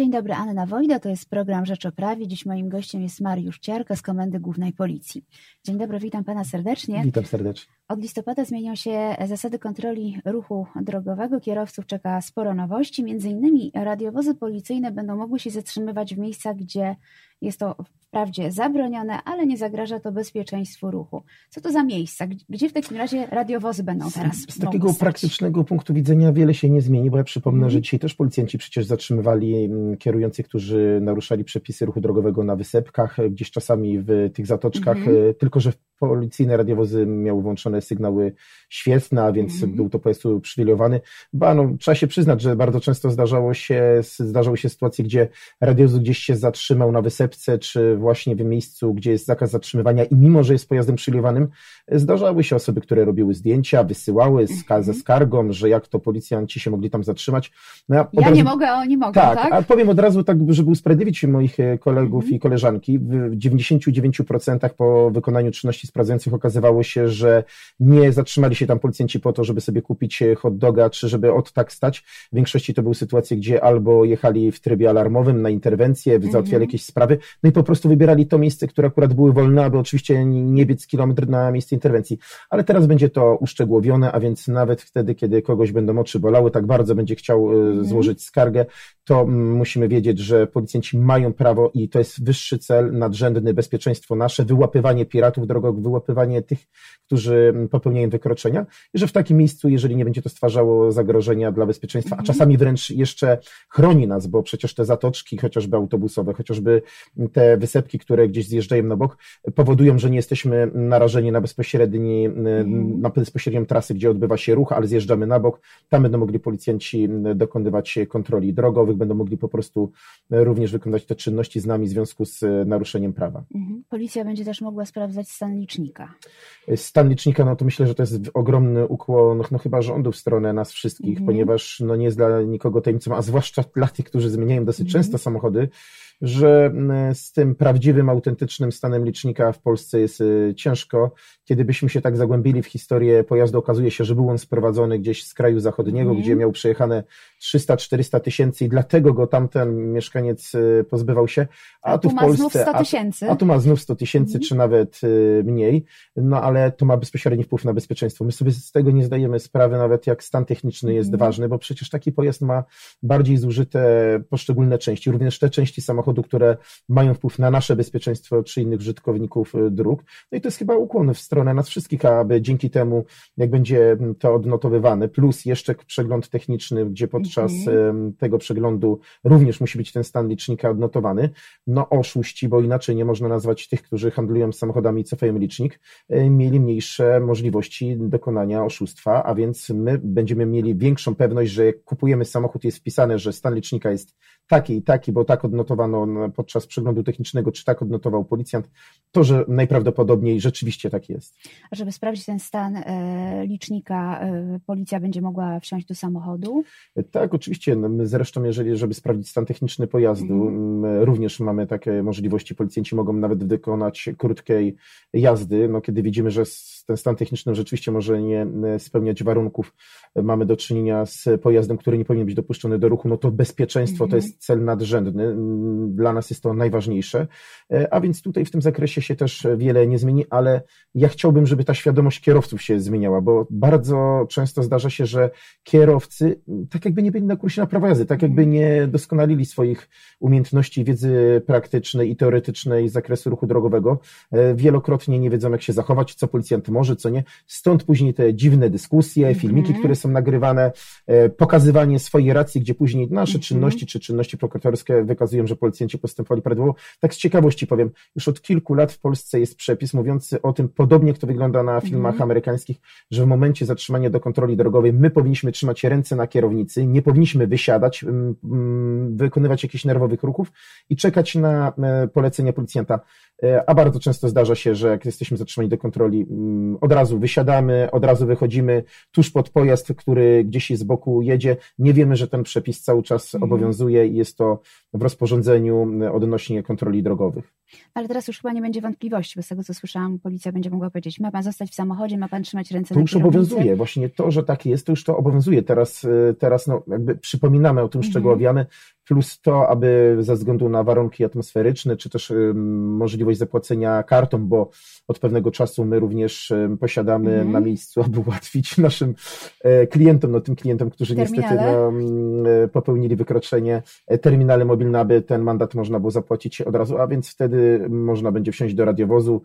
Dzień dobry, Anna Wojda, to jest program Rzecz o Prawie. Dziś moim gościem jest Mariusz Ciarka z Komendy Głównej Policji. Dzień dobry, witam pana serdecznie. Witam serdecznie. Od listopada zmienią się zasady kontroli ruchu drogowego. Kierowców czeka sporo nowości. Między innymi radiowozy policyjne będą mogły się zatrzymywać w miejscach, gdzie jest to wprawdzie zabronione, ale nie zagraża to bezpieczeństwu ruchu. Co to za miejsca? Gdzie w takim razie radiowozy będą teraz? Z, z takiego praktycznego punktu widzenia wiele się nie zmieni, bo ja przypomnę, mm. że dzisiaj też policjanci przecież zatrzymywali mm, kierujących, którzy naruszali przepisy ruchu drogowego na wysepkach, gdzieś czasami w tych zatoczkach, mm. tylko że policyjne radiowozy miały włączone sygnały świetne, a więc mm. był to po prostu uprzywilejowany. Ba, no, trzeba się przyznać, że bardzo często zdarzało się, zdarzały się sytuacje, gdzie radiowóz gdzieś się zatrzymał na wysepce, czy właśnie w miejscu, gdzie jest zakaz zatrzymywania i mimo, że jest pojazdem przylewanym, zdarzały się osoby, które robiły zdjęcia, wysyłały mm. ze skargą, że jak to policjanci się mogli tam zatrzymać. No ja, ja razu, nie mogę, oni mogą, tak? tak? a powiem od razu tak, żeby usprawiedliwić moich e, kolegów mm. i koleżanki, w 99% po wykonaniu czynności sprawdzających okazywało się, że nie zatrzymali się tam policjanci po to, żeby sobie kupić e, hot doga, czy żeby od tak stać. W większości to były sytuacje, gdzie albo jechali w trybie alarmowym na interwencję, mm -hmm. załatwiali jakieś sprawy, no i po prostu wybierali to miejsce, które akurat były wolne, aby oczywiście nie biec kilometr na miejsce interwencji. Ale teraz będzie to uszczegółowione, a więc nawet wtedy, kiedy kogoś będą oczy bolały, tak bardzo będzie chciał mm -hmm. złożyć skargę, to mm, musimy wiedzieć, że policjanci mają prawo i to jest wyższy cel, nadrzędny, bezpieczeństwo nasze, wyłapywanie piratów drogowych, wyłapywanie tych, którzy popełniają wykroczenia i że w takim miejscu, jeżeli nie będzie to stwarzało zagrożenia dla bezpieczeństwa, a mhm. czasami wręcz jeszcze chroni nas, bo przecież te zatoczki, chociażby autobusowe, chociażby te wysepki, które gdzieś zjeżdżają na bok, powodują, że nie jesteśmy narażeni na bezpośredni, mhm. na bezpośrednią trasę, gdzie odbywa się ruch, ale zjeżdżamy na bok. Tam będą mogli policjanci dokonywać kontroli drogowych, będą mogli po prostu również wykonywać te czynności z nami w związku z naruszeniem prawa. Mhm. Policja będzie też mogła sprawdzać stan licznika. Stan licznika, no to myślę, że to jest ogromny ukłon, no chyba rządu w stronę nas wszystkich, mm. ponieważ no nie jest dla nikogo tajemnicą, a zwłaszcza dla tych, którzy zmieniają dosyć mm. często samochody, że z tym prawdziwym, autentycznym stanem licznika w Polsce jest y, ciężko. Kiedy byśmy się tak zagłębili w historię pojazdu, okazuje się, że był on sprowadzony gdzieś z kraju zachodniego, mm. gdzie miał przejechane 300-400 tysięcy i dlatego go tamten mieszkaniec y, pozbywał się, a, a tu, tu w Polsce, a, a, tu ma znów 100 tysięcy, mm. czy nawet y, mniej, no ale to ma bezpośredni wpływ na bezpieczeństwo. My sobie z tego nie zdajemy sprawy, nawet jak stan techniczny jest mm. ważny, bo przecież taki pojazd ma bardziej zużyte poszczególne części, również te części samochodu, które mają wpływ na nasze bezpieczeństwo, czy innych użytkowników y, dróg. No i to jest chyba ukłon w stronę nas wszystkich, aby dzięki temu, jak będzie to odnotowywane, plus jeszcze przegląd techniczny, gdzie podczas podczas mhm. tego przeglądu również musi być ten stan licznika odnotowany. No oszuści, bo inaczej nie można nazwać tych, którzy handlują samochodami i cofają licznik, e, mieli mniejsze możliwości dokonania oszustwa, a więc my będziemy mieli większą pewność, że jak kupujemy samochód, jest wpisane, że stan licznika jest taki i taki, bo tak odnotowano podczas przeglądu technicznego, czy tak odnotował policjant, to, że najprawdopodobniej rzeczywiście tak jest. A żeby sprawdzić ten stan e, licznika, e, policja będzie mogła wsiąść do samochodu? Tak, oczywiście. No my zresztą, jeżeli, żeby sprawdzić stan techniczny pojazdu, mm. również mamy takie możliwości. Policjanci mogą nawet wykonać krótkiej jazdy, no, kiedy widzimy, że ten stan techniczny rzeczywiście może nie spełniać warunków, mamy do czynienia z pojazdem, który nie powinien być dopuszczony do ruchu, no to bezpieczeństwo to jest cel nadrzędny. Dla nas jest to najważniejsze. A więc tutaj w tym zakresie się też wiele nie zmieni, ale ja chciałbym, żeby ta świadomość kierowców się zmieniała, bo bardzo często zdarza się, że kierowcy tak jakby nie byli na kursie na prawo jazdy, tak jakby nie doskonalili swoich umiejętności, wiedzy praktycznej i teoretycznej z zakresu ruchu drogowego. Wielokrotnie nie wiedzą, jak się zachować, co policjant może, co nie. Stąd później te dziwne dyskusje, filmiki, mm -hmm. które są nagrywane, e, pokazywanie swojej racji, gdzie później nasze mm -hmm. czynności czy czynności prokuratorskie wykazują, że policjanci postępowali prawidłowo. Tak z ciekawości powiem, już od kilku lat w Polsce jest przepis mówiący o tym, podobnie jak to wygląda na filmach mm -hmm. amerykańskich, że w momencie zatrzymania do kontroli drogowej my powinniśmy trzymać ręce na kierownicy, nie powinniśmy wysiadać, wykonywać jakichś nerwowych ruchów i czekać na e, polecenia policjanta. E, a bardzo często zdarza się, że jak jesteśmy zatrzymani do kontroli, od razu wysiadamy, od razu wychodzimy tuż pod pojazd, który gdzieś z boku jedzie. Nie wiemy, że ten przepis cały czas mhm. obowiązuje i jest to w rozporządzeniu odnośnie kontroli drogowych. Ale teraz już chyba nie będzie wątpliwości, bo z tego co słyszałam, policja będzie mogła powiedzieć, ma pan zostać w samochodzie, ma pan trzymać ręce to na już obowiązuje. Właśnie to, że tak jest, to już to obowiązuje. Teraz, teraz no, jakby przypominamy o tym, mhm. owiamy, plus to, aby ze względu na warunki atmosferyczne, czy też możliwość zapłacenia kartą, bo od pewnego czasu my również posiadamy mm -hmm. na miejscu, aby ułatwić naszym e, klientom, no tym klientom, którzy Terminale. niestety no, popełnili wykroczenie, e, terminale mobilne, aby ten mandat można było zapłacić od razu, a więc wtedy można będzie wsiąść do radiowozu,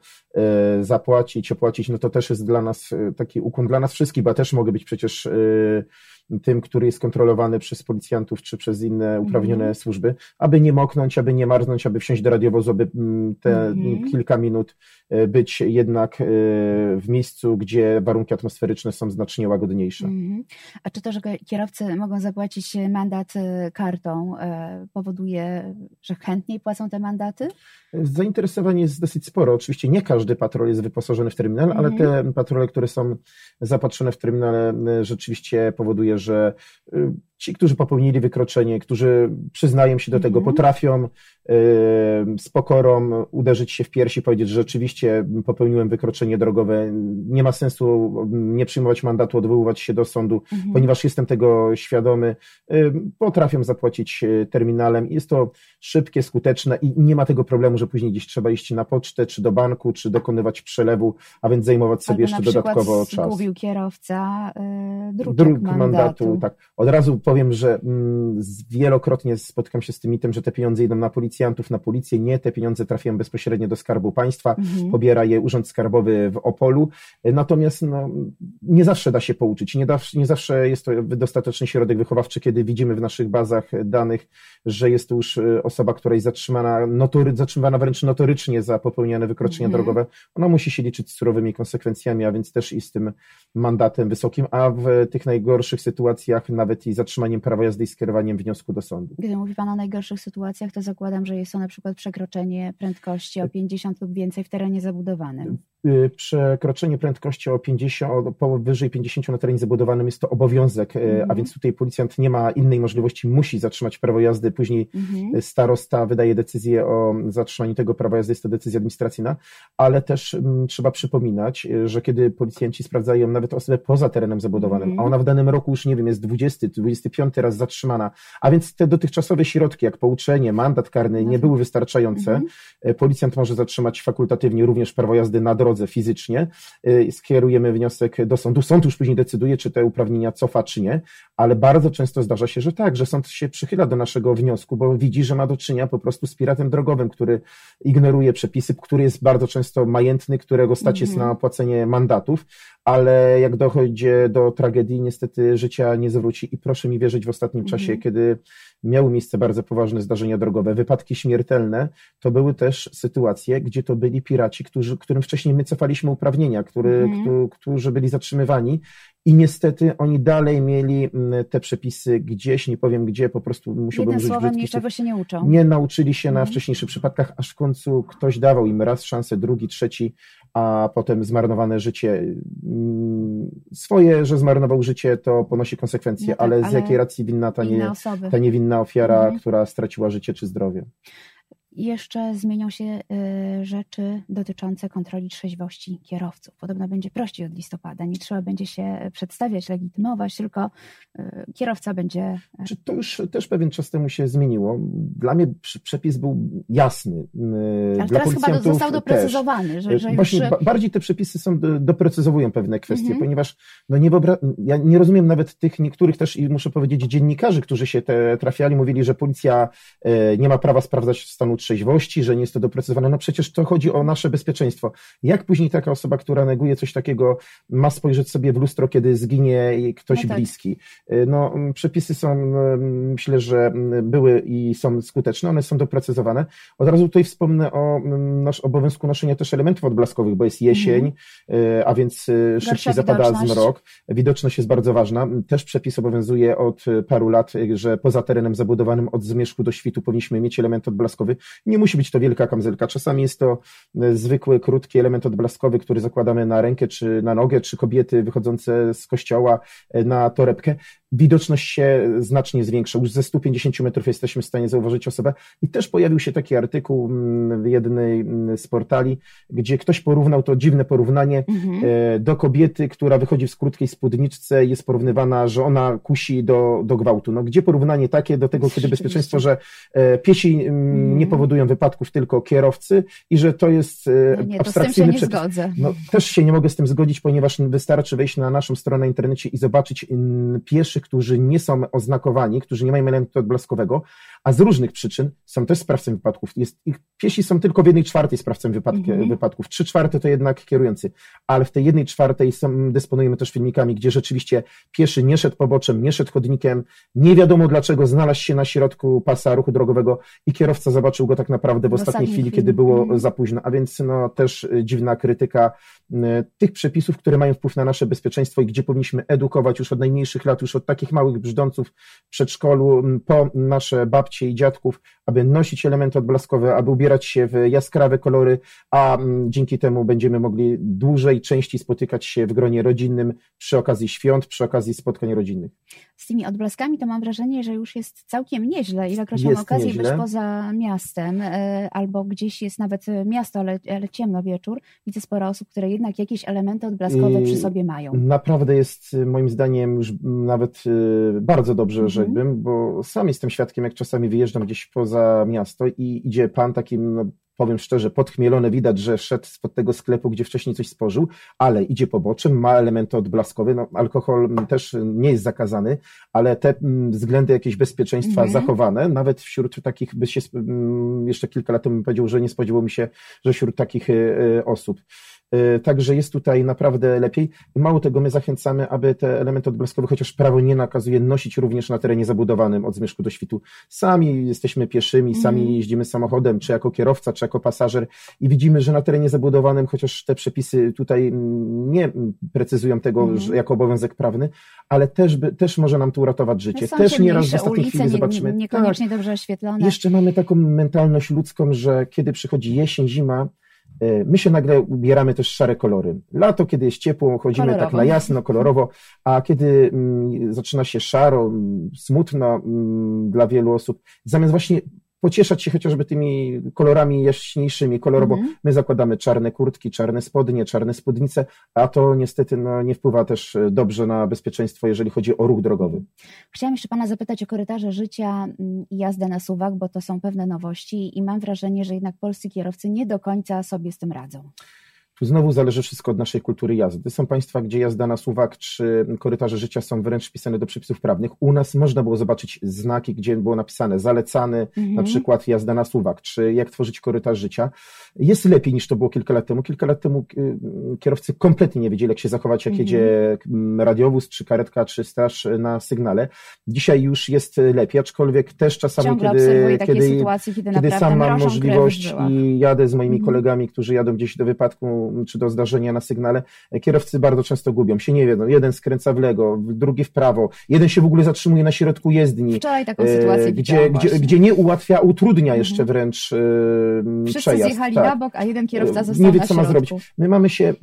zapłacić, opłacić, no to też jest dla nas taki ukłon dla nas wszystkich, bo też mogę być przecież tym, który jest kontrolowany przez policjantów czy przez inne uprawnione mm służby, aby nie moknąć, aby nie marznąć, aby wsiąść do radiowozu, aby mm, te mm kilka minut e, być jednak e, w miejscu, gdzie warunki atmosferyczne są znacznie łagodniejsze. Mm. A czy to, że kierowcy mogą zapłacić mandat e, kartą, powoduje, że chętniej płacą te mandaty? Zainteresowanie jest dosyć sporo. Oczywiście nie każdy patrol jest wyposażony w terminal, ale te patrole, które są zapatrzone w terminale, rzeczywiście powoduje, że y, ci, którzy popełnili wykroczenie, którzy przyznają się do tego, mhm. potrafią z pokorą uderzyć się w piersi, powiedzieć, że rzeczywiście popełniłem wykroczenie drogowe, nie ma sensu nie przyjmować mandatu, odwoływać się do sądu, mhm. ponieważ jestem tego świadomy, potrafią zapłacić e, terminalem. Jest to szybkie, skuteczne i nie ma tego problemu, że później gdzieś trzeba iść na pocztę, czy do banku, czy dokonywać przelewu, a więc zajmować sobie Albo jeszcze dodatkowo czas. Zgubił kierowca yy, druk mandatu. mandatu. Tak. Od razu powiem, że mm, wielokrotnie spotykam się z tym mitem, że te pieniądze idą na policję, policjantów na policję. Nie, te pieniądze trafiają bezpośrednio do Skarbu Państwa, mhm. pobiera je Urząd Skarbowy w Opolu. Natomiast no, nie zawsze da się pouczyć, nie, da, nie zawsze jest to dostateczny środek wychowawczy, kiedy widzimy w naszych bazach danych, że jest to już e, osoba, która jest zatrzymana, notory, zatrzymana wręcz notorycznie za popełniane wykroczenia mhm. drogowe. Ona musi się liczyć z surowymi konsekwencjami, a więc też i z tym mandatem wysokim, a w tych najgorszych sytuacjach nawet i zatrzymaniem prawa jazdy i skierowaniem wniosku do sądu. Gdy mówi Pan o najgorszych sytuacjach, to zakładam, że jest to na przykład przekroczenie prędkości o 50 lub więcej w terenie zabudowanym. Y, przekroczenie prędkości o 50, o powyżej 50 na terenie zabudowanym jest to obowiązek, mm. a więc tutaj policjant nie ma innej możliwości, musi zatrzymać prawo jazdy, później mm. starosta wydaje decyzję o zatrzymaniu tego prawa jazdy, jest to decyzja administracyjna, ale też mm, trzeba przypominać, że kiedy policjanci sprawdzają nawet osobę poza terenem zabudowanym, mm. a ona w danym roku już, nie wiem, jest 20, 25 raz zatrzymana, a więc te dotychczasowe środki, jak pouczenie, mandat karny nie były wystarczające, mm. policjant może zatrzymać fakultatywnie również prawo jazdy na drodze drodze fizycznie, y, skierujemy wniosek do sądu. Sąd już później decyduje, czy te uprawnienia cofa, czy nie, ale bardzo często zdarza się, że tak, że sąd się przychyla do naszego wniosku, bo widzi, że ma do czynienia po prostu z piratem drogowym, który ignoruje przepisy, który jest bardzo często majętny, którego stać jest mhm. na płacenie mandatów, ale jak dochodzi do tragedii, niestety życia nie zwróci i proszę mi wierzyć w ostatnim mhm. czasie, kiedy miały miejsce bardzo poważne zdarzenia drogowe, wypadki śmiertelne, to były też sytuacje, gdzie to byli piraci, którzy, którym wcześniej my cofaliśmy uprawnienia, który, mhm. którzy byli zatrzymywani i niestety oni dalej mieli mm, te przepisy gdzieś, nie powiem gdzie, po prostu musiałbym Jednym słowem niczego się nie uczą. Nie nauczyli się na mhm. wcześniejszych przypadkach, aż w końcu ktoś dawał im raz szansę, drugi, trzeci, a potem zmarnowane życie. Mm, swoje, że zmarnował życie, to ponosi konsekwencje, no tak, ale z ale jakiej racji winna ta, nie, ta niewinna ofiara, mhm. która straciła życie czy zdrowie? Jeszcze zmienią się y, rzeczy dotyczące kontroli trzeźwości kierowców. Podobno będzie prościej od listopada. Nie trzeba będzie się przedstawiać, legitymować, tylko y, kierowca będzie. Czy to już też pewien czas temu się zmieniło. Dla mnie przepis był jasny. Y, Ale Dla teraz chyba został doprecyzowany. Że, że Właśnie już... bardziej te przepisy są, doprecyzowują pewne kwestie, mhm. ponieważ no nie wyobra... ja nie rozumiem nawet tych niektórych też i muszę powiedzieć dziennikarzy, którzy się te trafiali, mówili, że policja nie ma prawa sprawdzać stanu trzeźwości, że nie jest to doprecyzowane. No przecież to chodzi o nasze bezpieczeństwo. Jak później taka osoba, która neguje coś takiego, ma spojrzeć sobie w lustro, kiedy zginie ktoś no tak. bliski? Y, no, przepisy są, mm, myślę, że mm, były i są skuteczne, one są doprecyzowane. Od razu tutaj wspomnę o mm, nasz obowiązku noszenia też elementów odblaskowych, bo jest jesień, mhm. a więc y, szybciej zapada zmrok. Widoczność jest bardzo ważna. Też przepis obowiązuje od paru lat, że poza terenem zabudowanym od zmierzchu do świtu powinniśmy mieć element odblaskowy Nie musi być to wielka kamizelka, czasami jest to zwykły, krótki element odblaskowy, który zakładamy na rękę, czy na nogę, czy kobiety wychodzące z kościoła na torebkę widoczność się znacznie zwiększa. Już ze 150 metrów jesteśmy w stanie zauważyć osobę. I też pojawił się taki artykuł mm, w jednej mm, z portali, gdzie ktoś porównał to dziwne porównanie mhm. E, do kobiety, która wychodzi w krótkiej spódniczce, jest porównywana, że ona kusi do, do gwałtu. No, gdzie porównanie takie do tego, kiedy bezpieczeństwo, że e, piesi mm, mhm. Nie powodują wypadków, tylko kierowcy i że to jest no nie, abstrakcyjny to przepis. Zgodzę. No, też się nie mogę z tym zgodzić, ponieważ wystarczy wejść na naszą stronę na internecie i zobaczyć pieszych, którzy nie są oznakowani, którzy nie mają elementu odblaskowego, a z różnych przyczyn są też sprawcami wypadków. Jest, ich piesi są tylko w jednej czwartej sprawcami wypadki, -hmm. wypadków. Trzy czwarte to jednak kierujący, ale w tej jednej czwartej są, dysponujemy też filmikami, gdzie rzeczywiście pieszy nie szedł poboczem, nie szedł chodnikiem, nie wiadomo dlaczego znalazł się na środku pasa ruchu drogowego i kierowca zobaczył go tak naprawdę w, w ostatniej chwili, chwili, kiedy było -hmm. za późno. A więc no, też y, dziwna krytyka y, tych przepisów, które mają wpływ na nasze bezpieczeństwo i gdzie powinniśmy edukować już od najmniejszych lat, już od takich małych brzdąców w przedszkolu, po nasze babci, babci i dziadków, aby nosić elementy odblaskowe, aby ubierać się w jaskrawe kolory, a dzięki temu będziemy mogli dłużej, częściej spotykać się w gronie rodzinnym przy okazji świąt, przy okazji spotkań rodzinnych. Z tymi odblaskami to mam wrażenie, że już jest całkiem nieźle. Ilekroć mam okazję nieźle. być poza miastem, e, albo gdzieś jest nawet miasto, ale, ale ciemno wieczór, widzę sporo osób, które jednak jakieś elementy odblaskowe przy sobie mają. Naprawdę jest moim zdaniem już nawet e, bardzo dobrze, mhm. rzekłbym, bo sam jestem świadkiem, jak czasami wyjeżdżam gdzieś poza miasto i idzie pan takim, no, powiem szczerze, podchmielony, widać, że szedł spod tego sklepu, gdzie wcześniej coś spożył, ale idzie poboczem, ma elementy odblaskowe, no, alkohol też nie jest zakazany, ale te mm, względy jakieś bezpieczeństwa mhm. zachowane, nawet wśród takich, by się, mm, jeszcze kilka lat temu powiedział, że nie spodziewał mi się, że wśród takich e, e, osób. E, także jest tutaj naprawdę lepiej. Mało tego, my zachęcamy, aby te elementy odblaskowe, chociaż prawo nie nakazuje, nosić również na terenie zabudowanym od zmierzchu do świtu. Sami jesteśmy pieszymi, sami mm. jeździmy samochodem, czy jako kierowca, czy jako pasażer i widzimy, że na terenie zabudowanym, chociaż te przepisy tutaj nie precyzują tego mm. jako obowiązek prawny, ale też, by, też może nam to uratować życie. No też nieraz w ostatniej chwili zobaczymy. Nie, niekoniecznie tak, dobrze oświetlone. Jeszcze mamy taką mentalność ludzką, że kiedy przychodzi jesień, zima, my się nagle ubieramy też szare kolory. Lato, kiedy jest ciepło, chodzimy kolorowo. tak na jasno, kolorowo, a kiedy mm, zaczyna się szaro, mm, smutno mm, dla wielu osób, zamiast właśnie pocieszać się chociażby tymi kolorami jaśniejszymi, kolorowo. Mm -hmm. My zakładamy czarne kurtki, czarne spodnie, czarne spódnice, a to niestety no, nie wpływa też dobrze na bezpieczeństwo, jeżeli chodzi o ruch drogowy. Chciałam jeszcze Pana zapytać o korytarze życia mm, i jazdę na suwak, bo to są pewne nowości i mam wrażenie, że jednak polscy kierowcy nie do końca sobie z tym radzą. Tu znowu zależy wszystko od naszej kultury jazdy. Są państwa, gdzie jazda na suwak czy korytarze życia są wręcz wpisane do przepisów prawnych. U nas można było zobaczyć znaki, gdzie było napisane zalecany, mhm. na przykład jazda na suwak, czy jak tworzyć korytarz życia. Jest lepiej niż to było kilka lat temu. Kilka lat temu y, kierowcy kompletnie nie wiedzieli, jak się zachować, jak mhm. jedzie radiowóz, czy karetka, czy straż na sygnale. Dzisiaj już jest lepiej, aczkolwiek też czasami, Ciągle kiedy, kiedy, sytuacje, kiedy, kiedy sam mam możliwość i jadę z moimi mhm. kolegami, którzy jadą gdzieś do wypadku czy do zdarzenia na sygnale, kierowcy bardzo często gubią się, nie wiedzą. Jeden skręca w lewo, drugi w prawo, jeden się w ogóle zatrzymuje na środku jezdni. Wczoraj taką sytuację gdzie, gdzie, gdzie nie ułatwia, utrudnia mhm. jeszcze wręcz yy, Wszyscy przejazd. zjechali tak. na bok, a jeden kierowca został Nie wie, co ma zrobić. My mamy się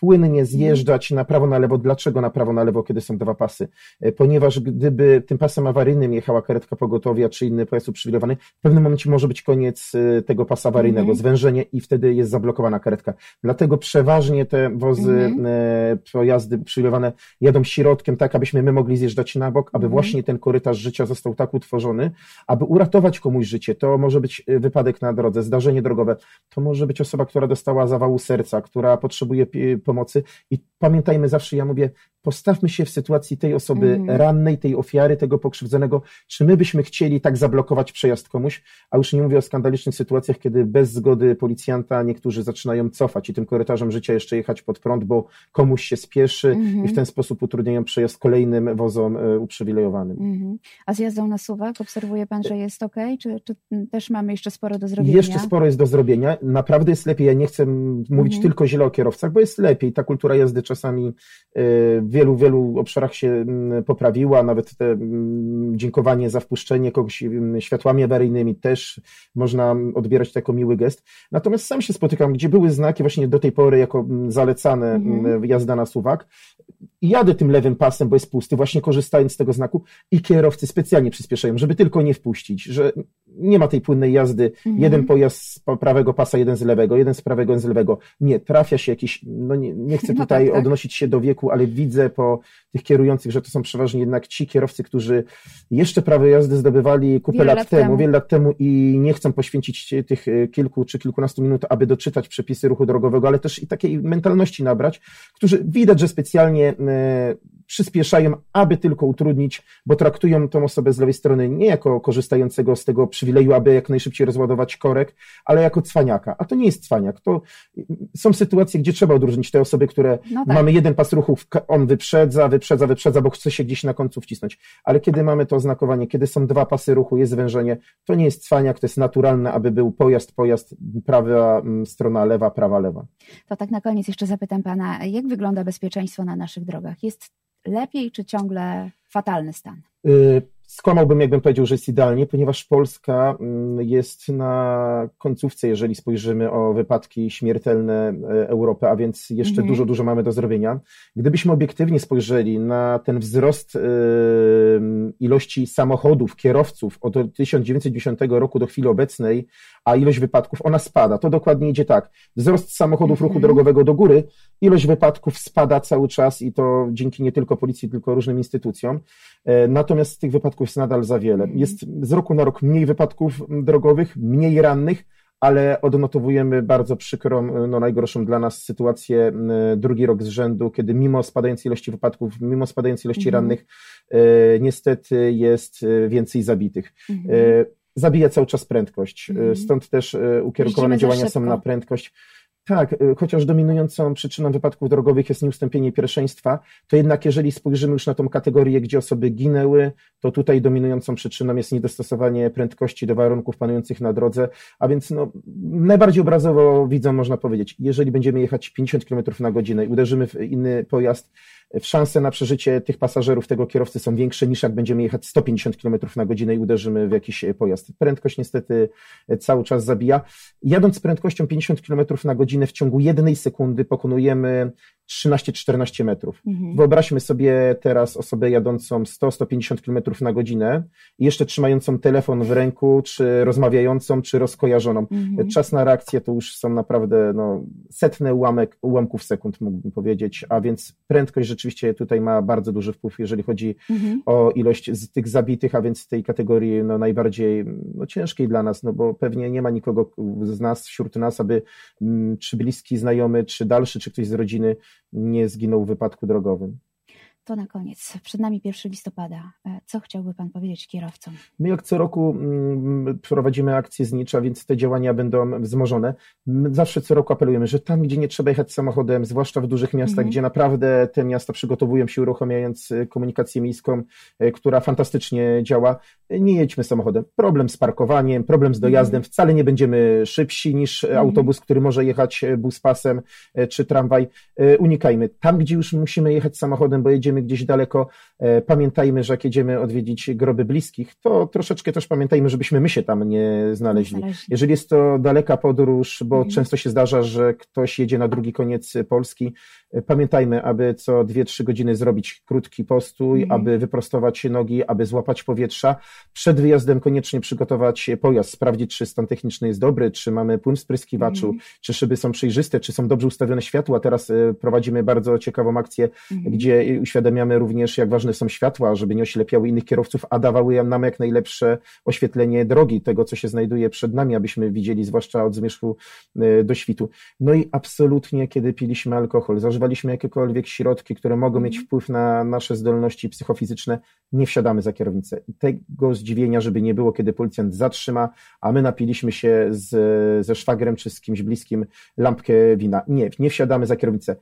płynnie zjeżdżać na prawo, na lewo. Dlaczego na prawo, na lewo, kiedy są dwa pasy? Ponieważ gdyby tym pasem awaryjnym jechała karetka pogotowia, czy inny pojazd uprzywilejowany, w pewnym momencie może być koniec tego pasa awaryjnego, mhm. zwężenie i wtedy jest zablokowana karetka. Dlatego przeważnie te wozy, mhm. E, pojazdy przywilejowane jadą środkiem, tak abyśmy my mogli zjeżdżać na bok, aby mhm. właśnie ten korytarz życia został tak utworzony, aby uratować komuś życie. To może być e, wypadek na drodze, zdarzenie drogowe, to może być osoba, która dostała zawału serca, która potrzebuje pomocy i pamiętajmy zawsze, ja mówię, postawmy się w sytuacji tej osoby mm. rannej, tej ofiary, tego pokrzywdzonego, czy my byśmy chcieli tak zablokować przejazd komuś, a już nie mówię o skandalicznych sytuacjach, kiedy bez zgody policjanta niektórzy zaczynają cofać i tym korytarzem życia jeszcze jechać pod prąd, bo komuś się spieszy -hmm. i w mhm. ten sposób utrudniają przejazd kolejnym wozom e, uprzywilejowanym. -hmm. A z jazdą na suwak obserwuje Pan, że jest ok? Czy, czy też mamy jeszcze sporo do zrobienia? Jeszcze sporo jest do zrobienia. Naprawdę jest lepiej. Ja nie chcę mówić -hmm. tylko źle o kierowcach, bo jest lepiej. Ta kultura jazdy czasami yy, wielu, wielu obszarach się poprawiła, nawet te dziękowanie za wpuszczenie kogoś światłami awaryjnymi też można odbierać jako miły gest. Natomiast sam się spotykam, gdzie były znaki właśnie do tej pory jako zalecane mhm. jazda na suwak i jadę tym lewym pasem, bo jest pusty, właśnie korzystając z tego znaku i kierowcy specjalnie przyspieszają, żeby tylko nie wpuścić, że nie ma tej płynnej jazdy, mhm. jeden pojazd z prawego pasa, jeden z lewego, jeden z prawego, jeden z lewego. Nie, trafia się jakiś, no nie, nie chcę no tutaj tak, tak. odnosić się do wieku, ale widzę po tych kierujących, że to są przeważnie jednak ci kierowcy, którzy jeszcze prawo jazdy zdobywali kupę wiele lat, lat temu, temu, wiele lat temu i nie chcą poświęcić tych e, kilku czy kilkunastu minut, aby doczytać przepisy ruchu drogowego, ale też i takiej mentalności nabrać, którzy widać, że specjalnie e, przyspieszają, aby tylko utrudnić, bo traktują tą osobę z lewej strony nie jako korzystającego z tego przywileju, aby jak najszybciej rozładować korek, ale jako cwaniaka. A to nie jest cwaniak. To są sytuacje, gdzie trzeba odróżnić te osoby, które no tak. mamy jeden pas ruchów, on wyprzedza, wyprzedza, wyprzedza, bo chce się gdzieś na końcu wcisnąć. Ale kiedy mamy to oznakowanie, kiedy są dwa pasy ruchu, jest wężenie, to nie jest cwaniak, to jest naturalne, aby był pojazd, pojazd, prawa mm, strona lewa, prawa, lewa. To tak na koniec jeszcze zapytam pana, jak wygląda bezpieczeństwo na naszych drogach? Jest lepiej, czy ciągle fatalny stan? Y, skłamałbym, jakbym powiedział, że jest idealnie, ponieważ Polska mm, jest na końcówce, jeżeli spojrzymy o wypadki śmiertelne e, Europy, a więc jeszcze mhm. dużo, dużo mamy do zrobienia. Gdybyśmy obiektywnie spojrzeli na ten wzrost ilości samochodów, kierowców od 1990 roku do chwili obecnej, a ilość wypadków, ona spada. To dokładnie idzie tak. Wzrost samochodów ruchu mhm. drogowego do góry, ilość wypadków spada cały czas i to dzięki nie tylko policji, tylko różnym instytucjom. E, natomiast tych wypadków jest nadal za wiele. Mhm. Jest z roku na rok mniej wypadków drogowych, mniej rannych, ale odnotowujemy bardzo przykrą, no najgorszą dla nas sytuację drugi rok z rzędu, kiedy mimo spadającej ilości wypadków, mimo spadającej ilości mhm. rannych, e, niestety jest e, więcej zabitych. Mhm. Zabija cały czas prędkość, mhm. stąd też ukierunkowane działania są na prędkość. Tak, y, chociaż dominującą przyczyną wypadków drogowych jest nieustąpienie pierwszeństwa, to jednak jeżeli spojrzymy już na tą kategorię, gdzie osoby ginęły, to tutaj dominującą przyczyną jest niedostosowanie prędkości do warunków panujących na drodze, a więc no, najbardziej obrazowo widzą, można powiedzieć, jeżeli będziemy jechać 50 km na godzinę i uderzymy w inny pojazd, szanse na przeżycie tych pasażerów, tego kierowcy są większe niż jak będziemy jechać 150 km na godzinę i uderzymy w jakiś pojazd. Prędkość niestety cały czas zabija. Jadąc z prędkością 50 km na godzinę w ciągu jednej sekundy pokonujemy 13-14 metrów. Mhm. Wyobraźmy sobie teraz osobę jadącą 100-150 km na godzinę i jeszcze trzymającą telefon w ręku, czy rozmawiającą, czy rozkojarzoną. Mhm. Czas na reakcję to już są naprawdę no, setne ułamek, ułamków sekund, mógłbym powiedzieć, a więc prędkość rzeczywiście tutaj ma bardzo duży wpływ, jeżeli chodzi mhm. o ilość z tych zabitych, a więc z tej kategorii no, najbardziej no, ciężkiej dla nas, no bo pewnie nie ma nikogo z nas, wśród nas, aby mm, czy bliski znajomy, czy dalszy, czy ktoś z rodziny nie zginął w wypadku drogowym. To na koniec. Przed nami 1 listopada. E, co chciałby Pan powiedzieć kierowcom? My jak co roku mm, prowadzimy akcje znicza, więc te działania będą wzmożone. My zawsze co roku apelujemy, że tam, gdzie nie trzeba jechać samochodem, zwłaszcza w dużych miastach, mhm. gdzie naprawdę te miasta przygotowują się, uruchamiając e, komunikację miejską, e, która fantastycznie działa, nie jedźmy samochodem. Problem z parkowaniem, problem z dojazdem. Mhm. Wcale nie będziemy szybsi niż mhm. autobus, który może jechać bus pasem czy tramwaj. Unikajmy. Tam, gdzie już musimy jechać samochodem, bo jedziemy jedziemy gdzieś daleko, e, pamiętajmy, że jak jedziemy odwiedzić groby bliskich, to troszeczkę też pamiętajmy, żebyśmy my się tam nie znaleźli. znaleźli. Jeżeli jest to daleka podróż, bo mhm. często się zdarza, że ktoś jedzie na drugi koniec Polski, e, pamiętajmy, aby co 2-3 godziny zrobić krótki postój, mhm. aby wyprostować nogi, aby złapać powietrza. Przed wyjazdem koniecznie przygotować pojazd, sprawdzić, czy stan techniczny jest dobry, czy mamy płyn w spryskiwaczu, mhm. czy szyby są przejrzyste, czy są dobrze ustawione światła. Teraz e, prowadzimy bardzo ciekawą akcję, mhm. gdzie uświadamiamy uświadamiamy również, jak ważne są światła, żeby nie oślepiały innych kierowców, a dawały nam jak najlepsze oświetlenie drogi, tego, co się znajduje przed nami, abyśmy widzieli, zwłaszcza od zmierzchu e, do świtu. No i absolutnie, kiedy piliśmy alkohol, zażywaliśmy jakiekolwiek środki, które mogą mieć mhm. wpływ na nasze zdolności psychofizyczne, nie wsiadamy za kierownicę. I tego zdziwienia, żeby nie było, kiedy policjant zatrzyma, a my napiliśmy się z, ze szwagrem czy z kimś bliskim lampkę wina. Nie, nie wsiadamy za kierownicę.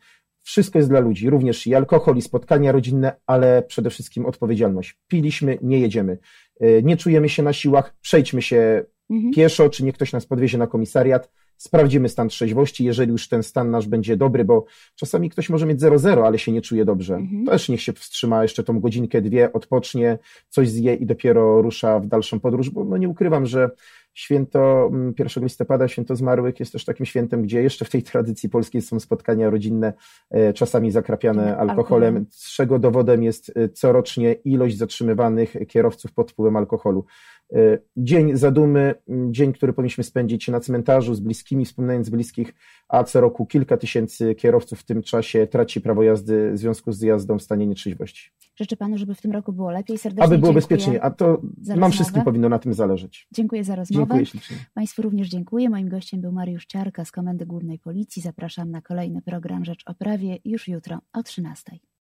Wszystko jest dla ludzi, również i alkohol, i spotkania rodzinne, ale przede wszystkim odpowiedzialność. Piliśmy, nie jedziemy. E, nie czujemy się na siłach, przejdźmy się mhm. pieszo, czy niech ktoś nas podwiezie na komisariat, sprawdzimy stan trzeźwości, jeżeli już ten stan nasz będzie dobry, bo czasami ktoś może mieć 0,0, ale się nie czuje dobrze. Mhm. Też niech się wstrzyma jeszcze tą godzinkę, dwie, odpocznie, coś zje i dopiero rusza w dalszą podróż, bo no nie ukrywam, że Święto 1 mm, listopada, święto zmarłych jest też takim świętem, gdzie jeszcze w tej tradycji polskiej są spotkania rodzinne, e, czasami zakrapiane alkoholem, czego dowodem jest e, corocznie ilość zatrzymywanych kierowców pod wpływem alkoholu. E, dzień zadumy, dzień, który powinniśmy spędzić na cmentarzu z bliskimi, wspominając bliskich, a co roku kilka tysięcy kierowców w tym czasie traci prawo jazdy w związku z jazdą w stanie nietrzeźwości. Życzę panu, żeby w tym roku było lepiej. Serdecznie Aby było bezpiecznie, a to nam wszystkim powinno na tym zależeć. Dziękuję za rozmowę. Dziękuję ślicznie. Państwu również dziękuję. Moim gościem był Mariusz Ciarka z Komendy Głównej Policji. Zapraszam na kolejny program Rzecz o Prawie już jutro o 13.